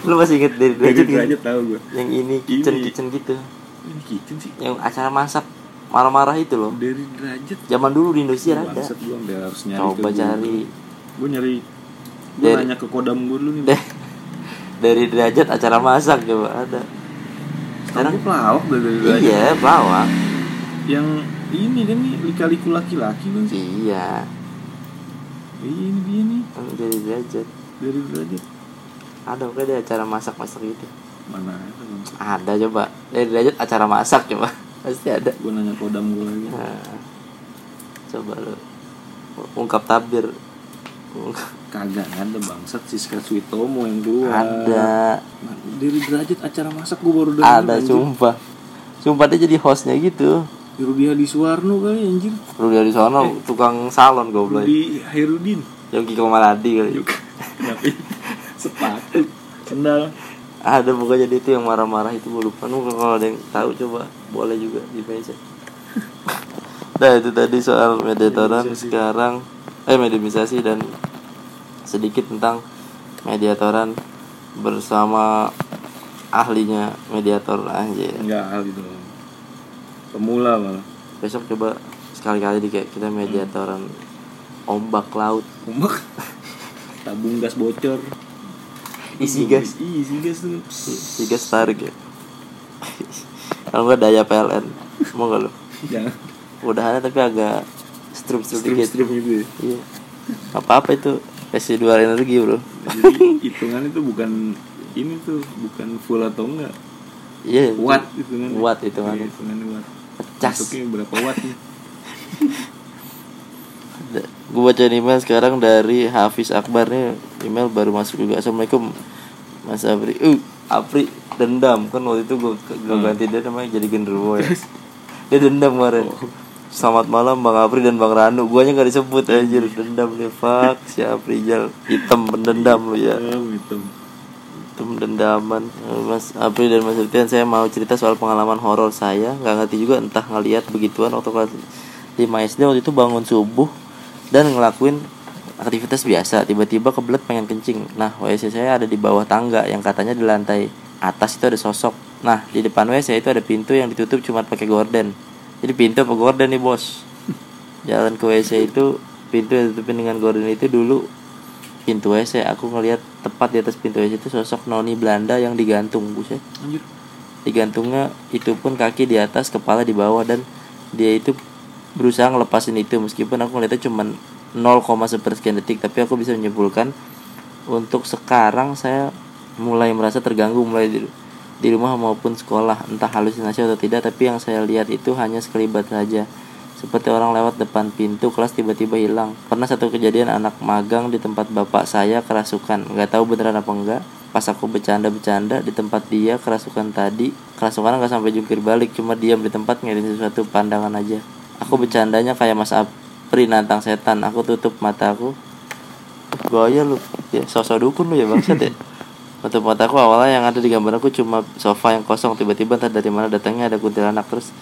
Lu masih inget dari dari derajat, nggak? derajat tahu gue yang ini kitchen Ini. kitchen gitu. Ini kitchen sih. Yang acara masak marah-marah itu loh. Dari derajat. Zaman dulu di Indosiar ada. Bangsat gua sampai harus nyari coba cari. Gue nyari gue Dari- nanya ke kodam gue dulu nih dari derajat acara masak coba ada sekarang? Gue pelawak derajat iya pelawak. Yang ini kan nih lika-liku laki-laki kan? Sih iya ini dia nih. Kan dari derajat. Dari derajat. Ada kayak dia acara masak masak gitu. Mana ada bang ada coba. Dari derajat acara masak coba. Pasti ada. Gue nanya kodam gue lagi. Nah, coba lu. Ungkap tabir kagak ada bangsat Siska Suitomo yang keluar ada. Dari derajat acara masak gue baru dengar ada anjir. sumpah. Sumpah dia jadi hostnya gitu. Rudi Hadi Suwarno kali anjir Rudi di sana tukang salon goblok. Rudi Hairudin. Yang Kiko Maladi kali. Sepatu sendal ada pokoknya dia itu yang marah-marah itu gue lupa. Nuh, kalau ada yang tahu coba boleh juga di mention nah itu tadi soal mediatoran sekarang. Eh mediumisasi dan sedikit tentang mediatoran bersama ahlinya mediator anjir. Enggak hal gitu pemula malah. Besok coba sekali-kali di kayak kita mediatoran ombak laut. Umak tabung gas bocor. Isi gas. Isi gas tuh. Isi gas tarik ya. Kalau nggak daya PLN mau gak lu. Jangan. Udahannya tapi agak strip strip strip dikit. strip gitu ya? Iya. Apa apa itu SC dua energi bro. Jadi hitungan itu bukan ini tuh bukan full atau enggak? Iya. Watt hitungan watt hitungannya. hitungannya watt. Pecas. Masuknya berapa watt nih? Gue baca email sekarang dari Hafiz Akbar nih. Email baru masuk juga. Assalamualaikum Mas Apri uh Apri dendam. Kan waktu itu gue gue ganti dia namanya jadi genderuwo ya dia dendam kemarin Selamat malam Bang Apri dan Bang Ranu Guanya gak disebut anjir. Dendam nih Fuck. Si Apri Jal. Hitam pendendam lu ya. Hitam, hitam. Hitam dendaman. Mas Apri dan Mas Ritian Saya mau cerita soal pengalaman horor saya. Gak ngerti juga entah ngeliat begituan Waktu kelas 5 SD waktu itu bangun subuh Dan ngelakuin aktivitas biasa. Tiba-tiba kebelet pengen kencing. Nah WC saya ada di bawah tangga Yang katanya di lantai atas itu ada sosok. Nah di depan WC itu ada pintu yang ditutup cuma pakai gorden Jadi pintu apa gorden nih bos? Jalan ke WC itu Pintu yang ditutupin dengan gorden itu dulu Pintu WC Aku ngelihat tepat di atas pintu WC itu sosok noni Belanda yang digantung Buset. Anjir. Digantungnya itu pun kaki di atas kepala di bawah dan dia itu berusaha ngelepasin itu. Meskipun aku ngeliatnya cuman 0, sepersekian detik tapi aku bisa menyimpulkan untuk sekarang saya mulai merasa terganggu mulai di, rumah maupun sekolah entah halusinasi atau tidak tapi yang saya lihat itu hanya sekelibat saja. Seperti orang lewat depan pintu kelas tiba-tiba hilang. Pernah satu kejadian anak magang di tempat bapak saya kerasukan. Nggak tahu beneran apa enggak. Pas aku bercanda-bercanda di tempat dia kerasukan tadi kerasukan nggak sampai jungkir balik cuma diam di tempat ngeliatin sesuatu pandangan aja. Aku bercandanya kayak Mas Apri nantang setan. Aku tutup mataku gaya lu. Ya sosok dukun lu ya bangsat ya tutup mataku awalnya yang ada di gambar aku cuma sofa yang kosong. Tiba-tiba entah dari mana datangnya ada kuntilanak. Terus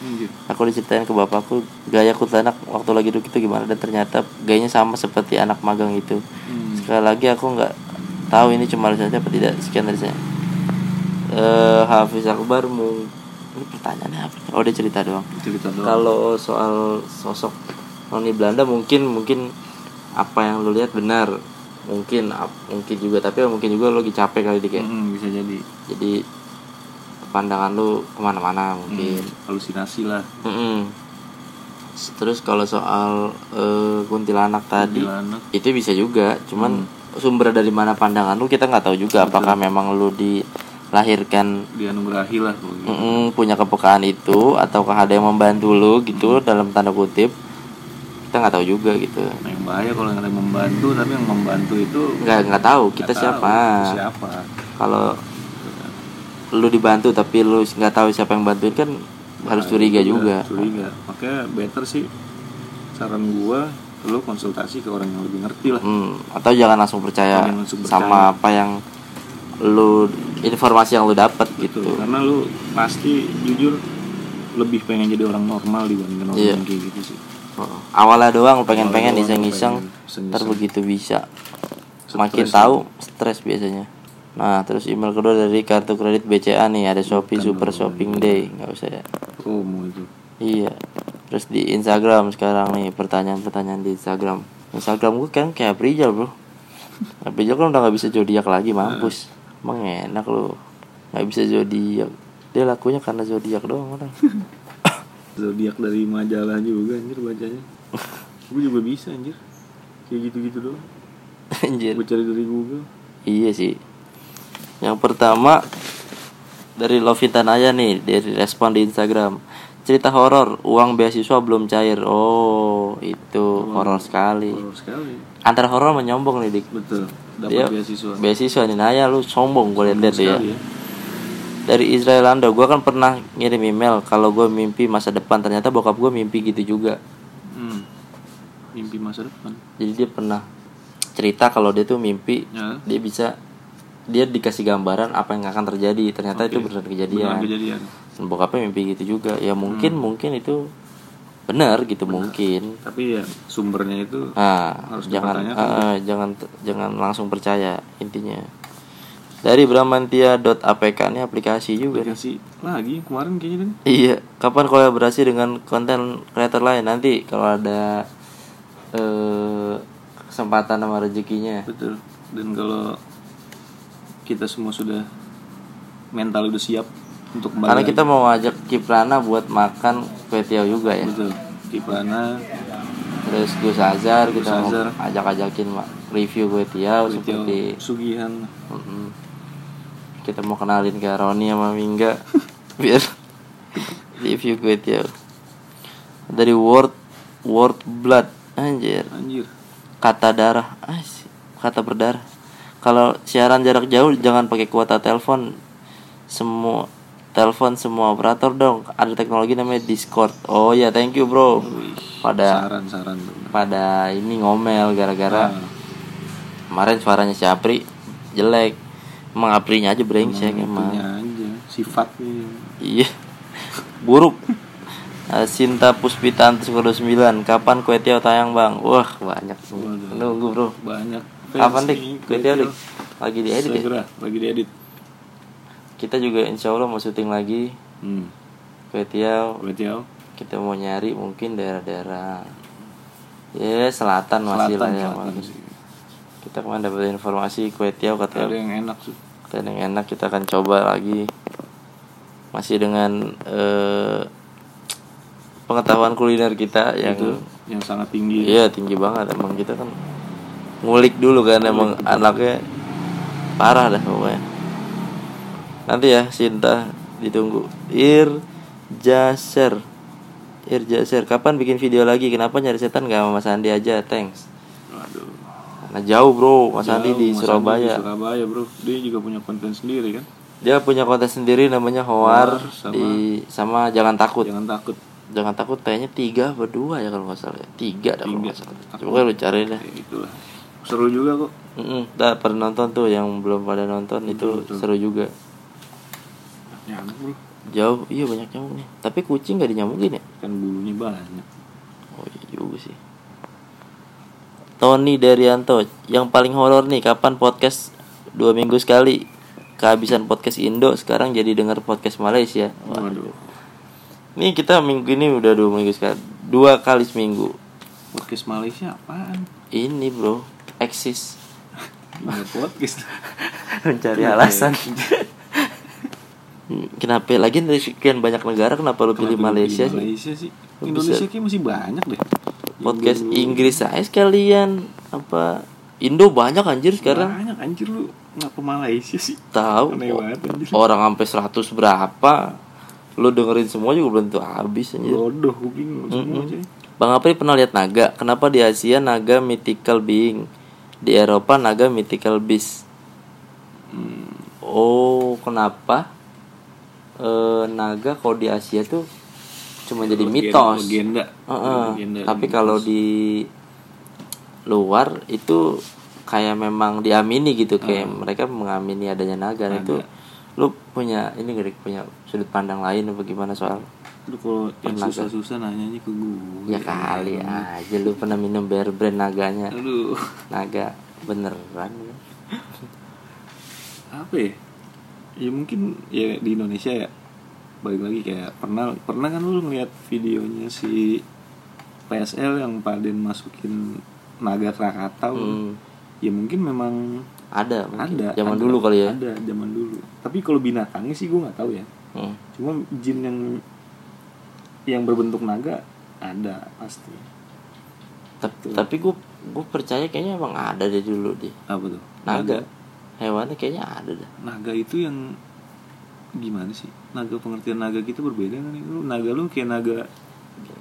aku diceritain ke bapakku gaya kuntilanak waktu lagi duduk itu gimana? Dan ternyata gayanya sama seperti anak magang itu. Hmm. sekali lagi aku nggak tahu ini cuma saja apa tidak. Sekian dari saya. Eh Hafiz Akbar mau ini pertanyaannya apa? Oh dia cerita doang. Cerita doang. Kalau soal sosok noni Belanda mungkin mungkin apa yang lu lihat benar mungkin mungkin juga tapi mungkin juga lu lagi capek kali dikit Mm-mm, bisa jadi. Jadi pandangan lu ke mana-mana mungkin. Hmm, halusinasi lah. Mm-mm. terus kalau soal eh, kuntilanak tadi Kuntilanak. itu bisa juga. Cuman sumber dari mana pandangan lu kita nggak tahu juga. Apakah memang lu dilahirkan dianugerahi lah gitu. mm, punya kepekaan itu ataukah ada yang membantu lu gitu dalam tanda kutip kita nggak tahu juga gitu. Nah, yang bahaya kalau yang membantu tapi yang membantu itu nggak nggak tahu. kita nggak tahu siapa? siapa. Kalau lu dibantu tapi lu nggak tahu siapa yang bantuin kan harus Nah, curiga itu juga. curiga. Makanya better sih saran gua lu konsultasi ke orang yang lebih ngerti lah. Hmm, atau jangan langsung percaya langsung sama apa yang lu informasi yang lu dapat gitu. Karena lu pasti jujur lebih pengen jadi orang normal dibandingkan orang Iya. yang kayak gitu sih Oh, Awalnya doang pengen-pengen iseng-iseng, pengen iseng-iseng. ntar begitu bisa. Stres Makin ya. tahu stres biasanya. Nah, terus email kedua dari kartu kredit BCA nih, ada Shopee Super Shopping Day, nggak usah ya. promo itu Iya. Terus di Instagram sekarang nih pertanyaan-pertanyaan di Instagram. Instagram gue kan kayak Prijal bro. Prijal kan udah nggak bisa zodiak lagi mampus. Emang enak lu nggak bisa zodiak. Dia lakunya karena zodiak doang orang. Zodiak dari majalah juga anjir bacanya. Gue juga bisa anjir. Kayak gitu-gitu doang. Anjir. gue cari dari Google. Iya sih. Yang pertama dari Lovita Naya nih dari respon di Instagram. cerita horor uang beasiswa belum cair. Oh itu horor sekali. Horor sekali. Antara horor menyombong nih dik. Betul. Dapat beasiswa. beasiswa nih. Naya lu sombong gue liat-liat tuh ya. ya dari Israel Anda. Gue kan pernah ngirim email kalau gue mimpi masa depan. Ternyata bokap gue mimpi gitu juga. Hmm. mimpi masa depan. Jadi dia pernah cerita kalau dia tuh mimpi ya. dia bisa dia dikasih gambaran apa yang akan terjadi. Ternyata itu benar kejadian. Benar kejadian. Dan bokapnya mimpi gitu juga. Ya mungkin mungkin itu benar gitu mungkin. Tapi ya sumbernya itu nah Harus jangan eh, jangan jangan langsung percaya intinya dari bramantia.apk ini aplikasi juga nih. dikasih lagi kemarin kayaknya Iya, kapan kolaborasi dengan konten creator lain nanti kalau ada eh kesempatan sama rezekinya. betul dan kalau kita semua sudah mental udah siap untuk kembali Karena lagi. kita mau ngajak Kiprana buat makan kue tiaw juga ya. betul Kiprana Terus Gus Azhar Gus kita mau ajak-ajakin review kue tiaw seperti Sugihan Mm-mm. Kita mau kenalin ke Roni sama Mingga. Biar review kue tiaw. Dari Word Word Blood. Anjir. anjir. Kata darah. Ais, kata berdarah. Kalau siaran jarak jauh jangan pakai kuota telepon. Semua telepon semua operator dong. Ada teknologi namanya Discord. Oh ya thank you bro. Pada saran-saran tuh. pada ini ngomel gara-gara Ah, kemarin suaranya si Apri jelek emang Aprinya aja brengsek emang aja sifatnya iya buruk Eh, Sinta Puspita underscore 9 Kapan kue tiaw tayang bang? Wah banyak. Nunggu bro banyak Kapan dik? Kue tiaw dik? Lagi diedit ya? Segera, lagi diedit Kita juga insya Allah mau syuting lagi hmm. Kue tiaw Kue tiaw Kita mau nyari mungkin daerah-daerah Ya selatan masih selatan, lah ya selatan Mas. sih. Kita kemarin dapat informasi kue tiaw ada katanya yang enak sih Katanya yang enak kita akan coba lagi Masih dengan eh, Pengetahuan kuliner kita yang itu yang sangat tinggi Iya tinggi banget emang kita kan ngulik dulu kan emang anaknya parah dah pokoknya. Nanti ya Sinta ditunggu. Ir Jaser. Ir Jaser. Kapan bikin video lagi? Kenapa nyari setan gak sama Mas Andi aja? Thanks. Karena jauh bro, Mas Andi Jauh, di Mas Andi Surabaya. di Surabaya bro dia juga punya konten sendiri kan Dia punya konten sendiri namanya Howar Howar sama- di sama Jangan Takut. jangan takut Jangan Takut kayaknya tiga apa dua ya kalau nggak salah. ya. Tiga dah kalau nggak salah. Coba lu cari deh. ya itulah seru juga kok Mm dah pernah nonton tuh yang belum pada nonton itu Betul. seru juga. nyamuk bro Jauh, iya banyak nyamuk nih. Tapi kucing gak dinyamukin ya? kan bulunya banyak Oh iya juga sih. Tony Daryanto, yang paling horor nih kapan podcast dua minggu sekali? Kehabisan podcast Indo sekarang jadi denger podcast Malaysia. waduh Ini kita minggu ini udah dua minggu sekali, dua kali seminggu. podcast Malaysia apaan Ini bro, eksis. Podcast Mencari alasan. Kenapa lagi dari sekian banyak negara kenapa lu pilih Malaysia pilih sih? Malaysia sih Lu Indonesia bisa- kayak masih banyak deh podcast Indo- Inggris aja sekalian. Apa Indo banyak anjir sekarang. Banyak anjir lu. Ngapa Malaysia sih. Tahu. Orang sampai 100 berapa? Lu dengerin semua juga belum tentu habis anjir. Bodoh lu semua Mm-mm. cuy Bang Apri pernah lihat naga? Kenapa di Asia naga mythical being? Di Eropa naga mythical beast. Hmm, oh kenapa? Eh, naga kalau di Asia tuh cuma jadi legenda- mitos. legenda. Heeh. Legenda Tapi kalau di luar itu kayak memang diamini gitu kayak mereka mengamini adanya naga. Nah, itu lu punya ini gak punya sudut pandang lain apa gimana soal lu kalau yang susah-susah nanyanya ke gue ya kali aja lu pernah minum bear brand naganya. Aduh. Naga beneran. Ya? apa ya? Ya mungkin ya di Indonesia ya balik lagi kayak pernah pernah kan lu ngeliat videonya si PSL yang Paden masukin naga Krakatau? Hmm, ya mungkin memang ada mungkin. ada zaman ada, dulu kali ya. Ada zaman dulu. Tapi kalau binatangnya sih gue nggak tahu ya. Hmm. cuma jin yang yang berbentuk naga ada pasti. Tapi tapi gue gue percaya kayaknya emang ada deh dulu deh. Apa tuh? Naga. Hewannya kayaknya ada dah naga itu yang gimana sih naga pengertian naga kita berbeda kan nih? lu naga lu kayak naga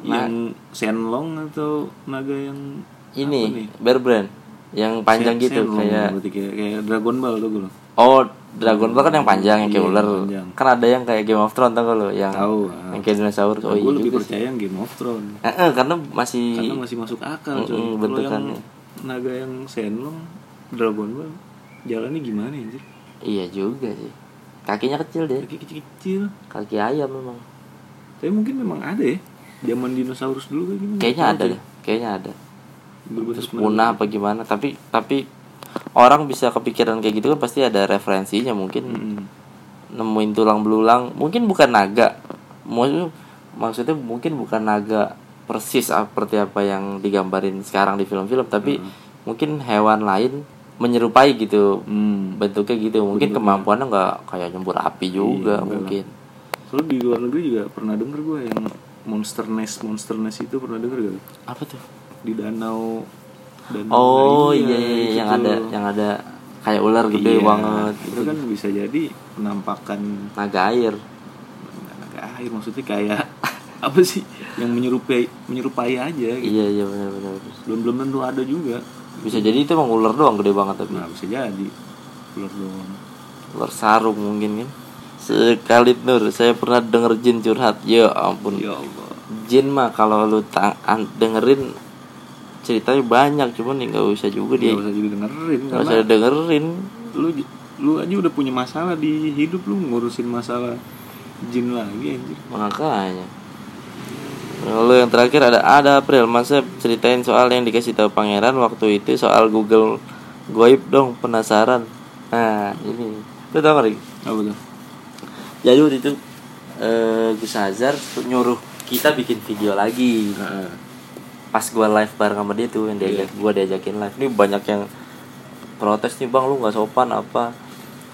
Na- yang senlong atau naga yang ini bear brand yang panjang Sen- gitu senlong kayak berarti kayak, kayak Dragon Ball tuh gue oh Dragon Ball kan yang panjang yang kayak Iya, ular panjang. kan ada yang kayak Game of Thrones tau lo yang tahu ah. yang kayak dinosaurus oh gue iya lebih juga sih. percaya yang Game of Thrones Eh, eh, karena masih karena masih masuk akal coy Mm-mm, kalau yang bentukannya. naga yang senlong Dragon Ball jalannya gimana ya anjir iya juga sih kakinya kecil deh kaki kecil-kecil kaki ayam memang. Tapi mungkin memang ada ya. Zaman dinosaurus dulu kayak gimana? Kayaknya ada deh. Kayaknya ada. Terus punah apa gimana? Tapi tapi orang bisa kepikiran kayak gitu kan pasti ada referensinya mungkin. Mm-mm. nemuin tulang belulang. Mungkin bukan naga. Maksudnya maksudnya mungkin bukan naga persis seperti apa yang digambarin sekarang di film-film tapi mungkin hewan lain menyerupai gitu. Hmm. bentuknya gitu. Mungkin kemampuannya nggak kayak nyembur api juga Iya, mungkin. Soalnya di luar negeri juga pernah denger gue yang Monster Nest Monster Nest itu pernah denger gak? apa tuh? Di danau danau oh Iya, iya, iya, itu yang ada yang ada kayak ular gede Iya, banget Itu kan bisa jadi penampakan naga air. Naga air maksudnya kayak apa sih? Yang menyerupai menyerupai aja gitu. iya iya benar benar. Belum belum tentu ada juga. Bisa jadi itu emang ular doang gede banget tapi Nah, bisa jadi. Ular doang. ular sarung mungkin kan sekali nur saya pernah denger jin curhat ya ampun Ya Allah. jin mah kalau lu ta- an- dengerin ceritanya banyak cuman ya nggak usah juga dia Gak usah juga dengerin nggak usah dengerin lu lu aja udah punya masalah di hidup lu ngurusin masalah jin lagi anjir. makanya lalu yang terakhir ada ada April masa ceritain soal yang dikasih tahu pangeran waktu itu soal Google Goib dong penasaran. Nah ini. Lu tau gak Rik? Apa tuh? jadi waktu itu eh, Gus Hazar nyuruh kita bikin video lagi. Heeh. pas gua live bareng sama dia tuh yang diajak gua diajakin live. Ini banyak yang protes nih bang lu nggak sopan apa?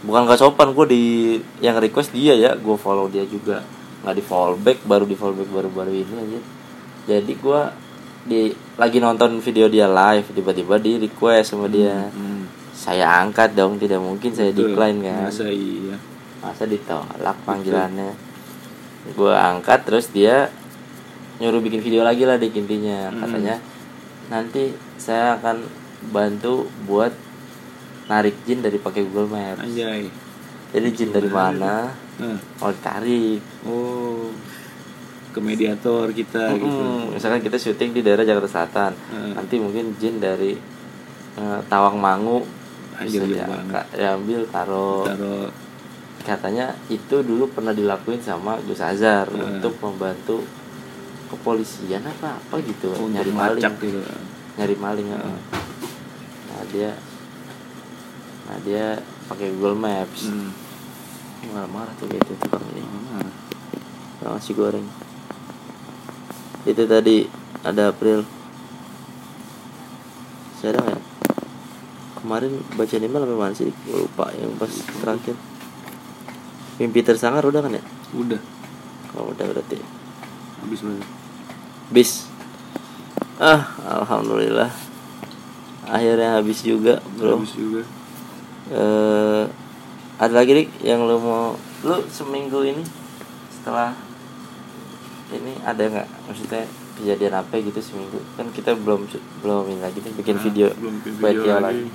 Bukan nggak sopan gua di yang request dia ya gua follow dia juga nggak di follow back baru di follow back baru-baru ini aja jadi gua di lagi nonton video dia live tiba-tiba di request sama dia Hmm. saya angkat dong tidak mungkin saya Betul. decline kan Masa iya. masa ditolak panggilannya gue angkat terus dia nyuruh bikin video lagi lah di intinya Hmm. katanya nanti saya akan bantu buat narik jin dari pakai Google Maps Anjay. Jadi jin dari mana Nah. mau ditarik Oh. Ke mediator kita gitu. Mm-mm. misalkan kita syuting di daerah Jakarta Selatan Hmm. nanti mungkin jin dari eh, Tawangmangu Anjir, bisa jauh diangkat- diambil taruh Taruh katanya itu dulu pernah dilakuin sama Gus Azhar Hmm. untuk membantu kepolisian apa apa gitu untuk nyari maling gitu. nyari maling ya. Hmm. nah dia nah dia pakai Google Maps Hmm. Marah-marah tuh gitu tukang ini Marah. tukang nasi goreng itu tadi ada April saya ya? kemarin baca email sampai mana sih lupa yang pas terakhir mimpi tersangar udah kan ya Udah. oh, udah berarti Habis berarti. bis ah alhamdulillah akhirnya habis juga bro Habis juga. eh ada lagi Rik yang lo mau lu seminggu ini setelah ini ada nggak maksudnya kejadian apa gitu seminggu kan kita belum belum ini lagi nih bikin Nah, video belum bikin buat video dia lagi.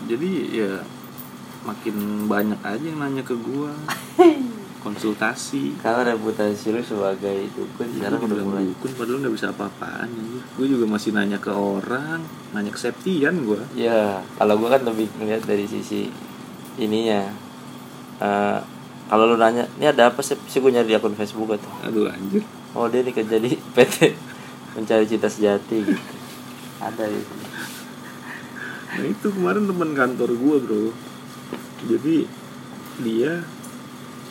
Jadi ya makin banyak aja yang nanya ke gua. Konsultasi. karena reputasi lu sebagai dukun Sekarang sekarang udah mulai dukun padahal nggak bisa apa-apaan Gue juga masih nanya ke orang, nanya ke Septian gua. ya kalau gua kan lebih ngeliat dari sisi ininya Eh, kalau lu nanya ini ada apa sih sih gue nyari di akun Facebook atau Aduh anjir. oh dia nih kerja di PT mencari cita sejati gitu ada gitu Nah itu kemarin teman kantor gua bro. Jadi dia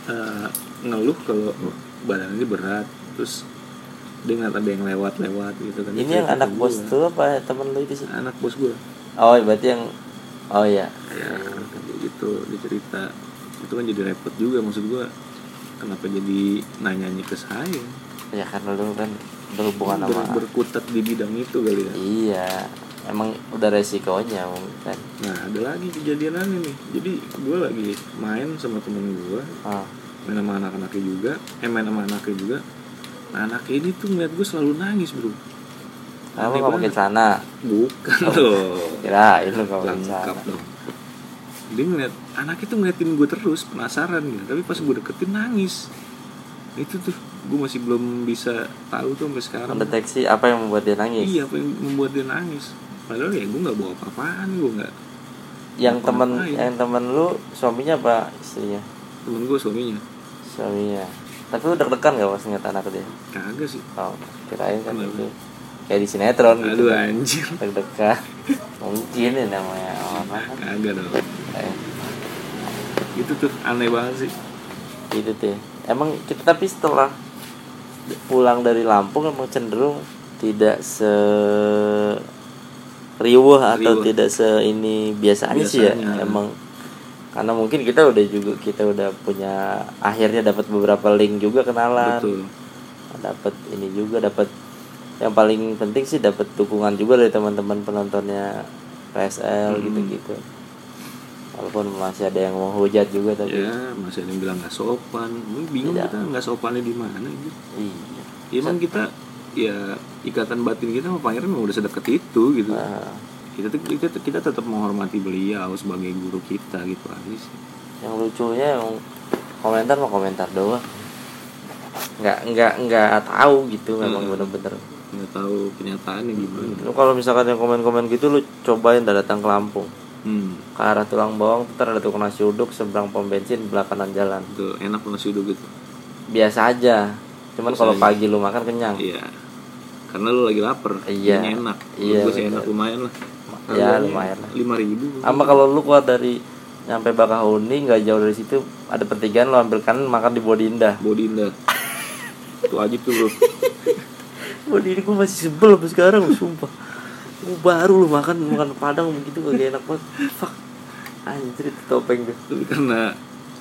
eh, ngeluh kalau badannya berat, terus dia nggak ada yang lewat-lewat gitu kan. ini yang anak bos gua. tuh apa temen lu itu sih Anak bos gua. oh berarti yang oh iya ya kayak gitu dia cerita. Itu kan jadi repot juga maksud gua kenapa jadi nanyanya ke saya? Ya karena lu kan berhubungan Ber- sama berkutat di bidang itu kali ya? Iya emang udah resikonya kan? Nah ada lagi kejadian aneh nih. Jadi gue lagi main sama temen gue ah. main sama anak-anaknya juga eh main sama anaknya juga. Nah anaknya ini tuh ngeliat gue selalu nangis bro. Kamu nggak pakai celana? Bukan loh kirain lu nggak pakai lengkap dong dia ngeliat anaknya tuh ngeliatin gue terus penasaran gitu. Tapi pas gue deketin nangis. Itu tuh gue masih belum bisa tahu tuh sampai sekarang. Mendeteksi apa yang membuat dia nangis? Iya apa yang membuat dia nangis. Padahal ya gue nggak bawa apa-apaan gue nggak yang temen yang temen lu suaminya apa istrinya? Temen gue suaminya. Suaminya. Tapi lu deg-degan gak pas ngeliat anak dia? Kagak sih. Oh kirain kan Kenapa? itu. Kayak di sinetron gitu aduh kan. anjir deg-degan. Mungkin ya namanya orang kan kagak dong itu tuh aneh banget sih itu tuh emang kita tapi setelah pulang dari Lampung emang cenderung tidak se riuh atau Riuh. tidak se ini biasanya, sih ya Biasanya. emang karena mungkin kita udah juga kita udah punya akhirnya dapat beberapa link juga kenalan dapat ini juga dapat yang paling penting sih dapat dukungan juga dari teman-teman penontonnya PSL Hmm. gitu-gitu walaupun masih ada yang mau hujat juga tapi ya masih ada yang bilang nggak sopan. Gue bingung Iya. kita nggak sopannya di mana gitu iya. Ya, emang kita ya ikatan batin kita sama pangeran udah sedekat itu gitu. Nah, kita kita kita tetap menghormati beliau sebagai guru kita gitu aja sih. Yang lucunya yang komentar mau komentar doang. Nggak nggak nggak tahu gitu memang bener-bener. Nggak tahu kenyataannya gimana. Lu kalau misalkan yang komen-komen gitu lu cobain dah datang ke Lampung hmm. Ke arah tulang bawang ntar ada tukang nasi uduk seberang pom bensin belakangan jalan. Tuh enak nasi uduk gitu. Biasa aja. Cuman kalau aja. pagi lu makan kenyang. Iya. Karena lu lagi lapar Iya. enak. Iya, gue sih enak lumayan lah. Ya, lumayan lima ribu. Sama kalau lu keluar dari nyampe Bakahuni nggak jauh dari situ ada pertigaan lu ambil kanan makan di Bodinda body indah. Itu wajib tuh bro. Bodi ini gue masih sebel sampai sekarang sumpah Gua baru lu makan makan padang begitu gak enak banget. Fuck. Anjir itu topeng tuh tapi karena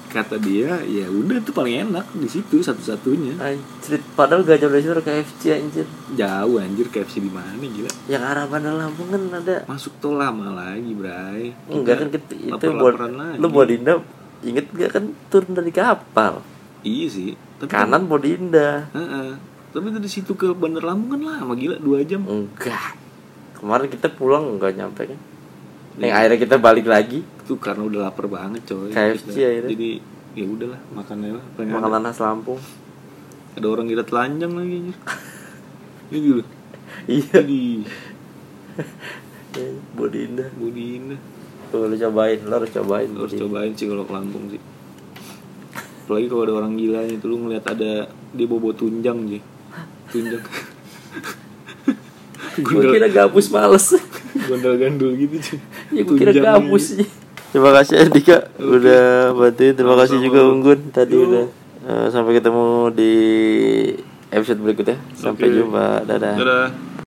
kata dia ya udah itu paling enak di situ satu-satunya. Anjir padahal gak jauh dari situ KFC anjir. Jauh anjir KFC di mana gila. Yang arah Bandar Lampung kan ada. Masuk tol lama lagi bray. Enggak kan kita, itu buat lagi. lu Bodinda inget gak kan turun dari kapal? Iya sih tapi kanan Bodinda Heeh. tapi dari situ ke Bandar Lampung kan lama gila dua jam. Enggak kemarin kita pulang nggak nyampe kan? Yang akhirnya kita balik lagi. Itu karena udah lapar banget coy. KFC Kita- akhirnya. jadi ya udahlah makannya lah makanan khas Lampung ada orang kita telanjang lagi anjir. Ini dulu iya. Jadi Bodinda body indah. Tuh lu cobain, lu harus cobain Lu harus cobain sih kalau ke Lampung sih. Apalagi kalau ada orang gila itu lu ngeliat ada dia bobo tunjang sih tunjang Gue kira gabus males. Gondol gandul gitu sih Ya gue kira gabus gitu. sih Terima kasih Andika Udah bantuin. Terima kasih juga Unggun. Tadi udah Eh, Sampai ketemu di episode berikutnya. Sampai Oke. jumpa. Dadah. Dadah